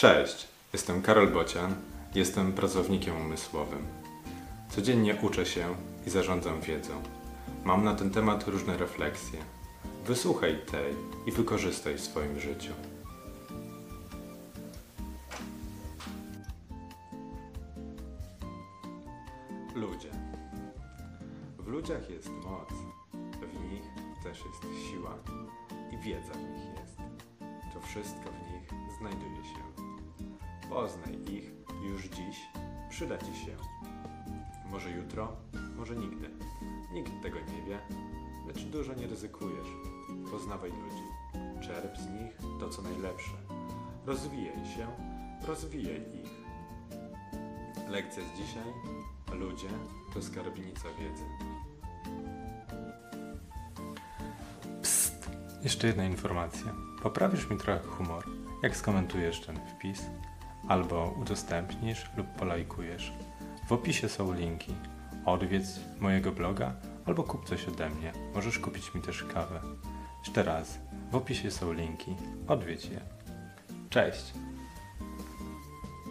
Cześć, jestem Karol Bocian, jestem pracownikiem umysłowym. Codziennie uczę się i zarządzam wiedzą. Mam na ten temat różne refleksje. Wysłuchaj tej i wykorzystaj w swoim życiu. Ludzie. W ludziach jest moc, w nich też jest siła i wiedza w nich jest. To wszystko w nich znajduje się. Poznaj ich już dziś, przyda Ci się. Może jutro, może nigdy. Nikt tego nie wie, lecz dużo nie ryzykujesz. Poznawaj ludzi, czerp z nich to, co najlepsze. Rozwijaj się, rozwijaj ich. Lekcja z dzisiaj. Ludzie to skarbnica wiedzy. Psst! Jeszcze jedna informacja. Poprawisz mi trochę humor, jak skomentujesz ten wpis, albo udostępnisz lub polajkujesz. W opisie są linki. Odwiedz mojego bloga albo kup coś ode mnie. Możesz kupić mi też kawę. Jeszcze raz, w opisie są linki. Odwiedź je. Cześć!